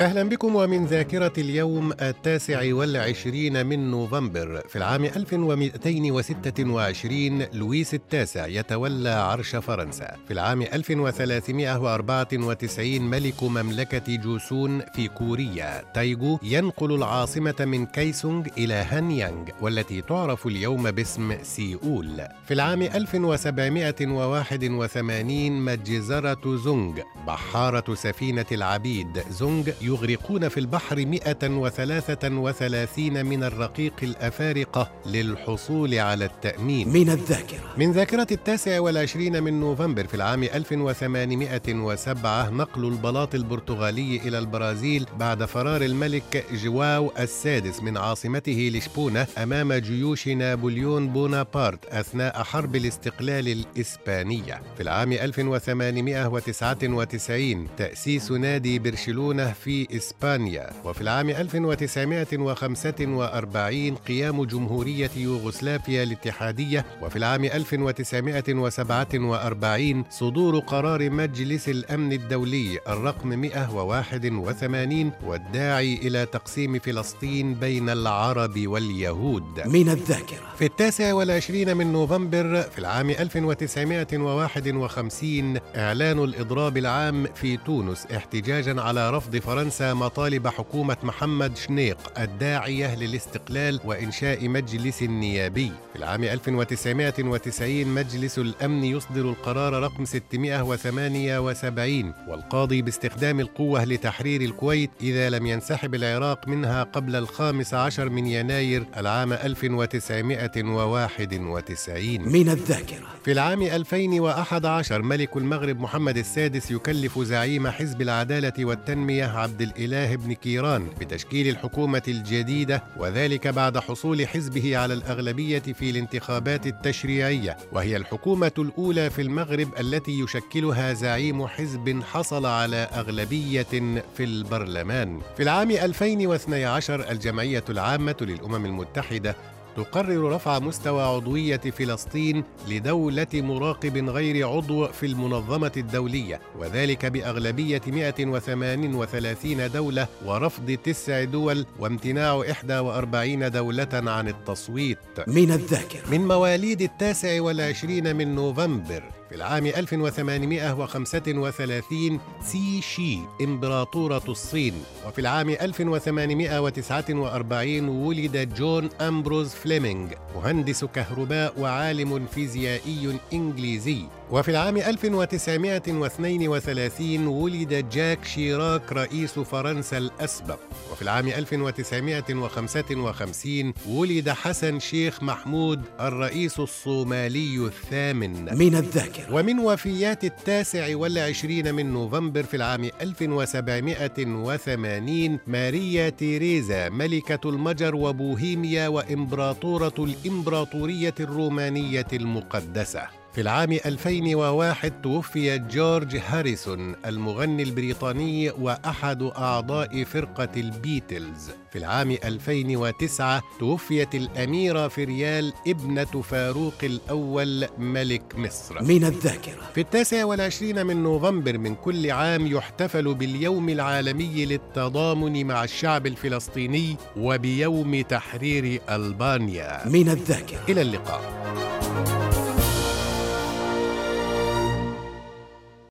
أهلا بكم ومن ذاكرة اليوم التاسع والعشرين من نوفمبر في العام 1226 لويس التاسع يتولى عرش فرنسا. في العام 1394 ملك مملكة جوسون في كوريا تايجو ينقل العاصمة من كيسونغ إلى هانيانغ والتي تعرف اليوم باسم سيئول في العام 1781 مجزرة زونغ بحارة سفينة العبيد زونغ يغرقون في البحر 133 من الرقيق الأفارقة للحصول على التأمين. من الذاكرة. من ذاكرة التاسع والعشرين من نوفمبر في العام 1807 نقل البلاط البرتغالي إلى البرازيل بعد فرار الملك جواو السادس من عاصمته لشبونة أمام جيوش نابليون بونابرت أثناء حرب الاستقلال الإسبانية. في العام 1899 تأسيس نادي برشلونة في إسبانيا وفي العام 1945 قيام جمهورية يوغوسلافيا الاتحادية وفي العام 1947 صدور قرار مجلس الأمن الدولي الرقم 181 والداعي إلى تقسيم فلسطين بين العرب واليهود. من الذاكرة. في التاسع والعشرين من نوفمبر في العام 1951 إعلان الإضراب العام في تونس احتجاجا على رفض فرنسا مطالب حكومة محمد شنيق الداعية للاستقلال وإنشاء مجلس نيابي. في العام 1990 مجلس الأمن يصدر القرار رقم 678 والقاضي باستخدام القوة لتحرير الكويت إذا لم ينسحب العراق منها قبل الخامس عشر من يناير العام 1991 من الذاكرة. في العام 2011 ملك المغرب محمد السادس يكلف زعيم حزب العدالة والتنمية عبد الإله بن كيران بتشكيل الحكومة الجديدة وذلك بعد حصول حزبه على الأغلبية في الانتخابات التشريعية. وهي الحكومة الأولى في المغرب التي يشكلها زعيم حزب حصل على أغلبية في البرلمان. في العام 2012 الجمعية العامة للأمم المتحدة تقرر رفع مستوى عضوية فلسطين لدولة مراقب غير عضو في المنظمة الدولية وذلك بأغلبية 138 دولة ورفض تسع دول وامتناع 41 دولة عن التصويت. من الذاكرة. من مواليد التاسع والعشرين من نوفمبر في العام 1835 سي شي إمبراطورة الصين. وفي العام 1849 ولد جون أمبروز فليمنج مهندس كهرباء وعالم فيزيائي إنجليزي. وفي العام 1932 ولد جاك شيراك رئيس فرنسا الأسبق. وفي العام 1955 ولد حسن شيخ محمود الرئيس الصومالي الثامن. من الذاكرة. ومن وفيات التاسع والعشرين من نوفمبر في العام 1780 ماريا تيريزا ملكة المجر وبوهيميا وإمبراطورة الإمبراطورية الرومانية المقدسة. في العام 2001 توفي جورج هاريسون المغني البريطاني وأحد أعضاء فرقة البيتلز. في العام 2009 توفيت الأميرة فريال ابنة فاروق الأول ملك مصر. من الذاكرة. في التاسع والعشرين من نوفمبر من كل عام يحتفل باليوم العالمي للتضامن مع الشعب الفلسطيني وبيوم تحرير ألبانيا. من الذاكرة. إلى اللقاء.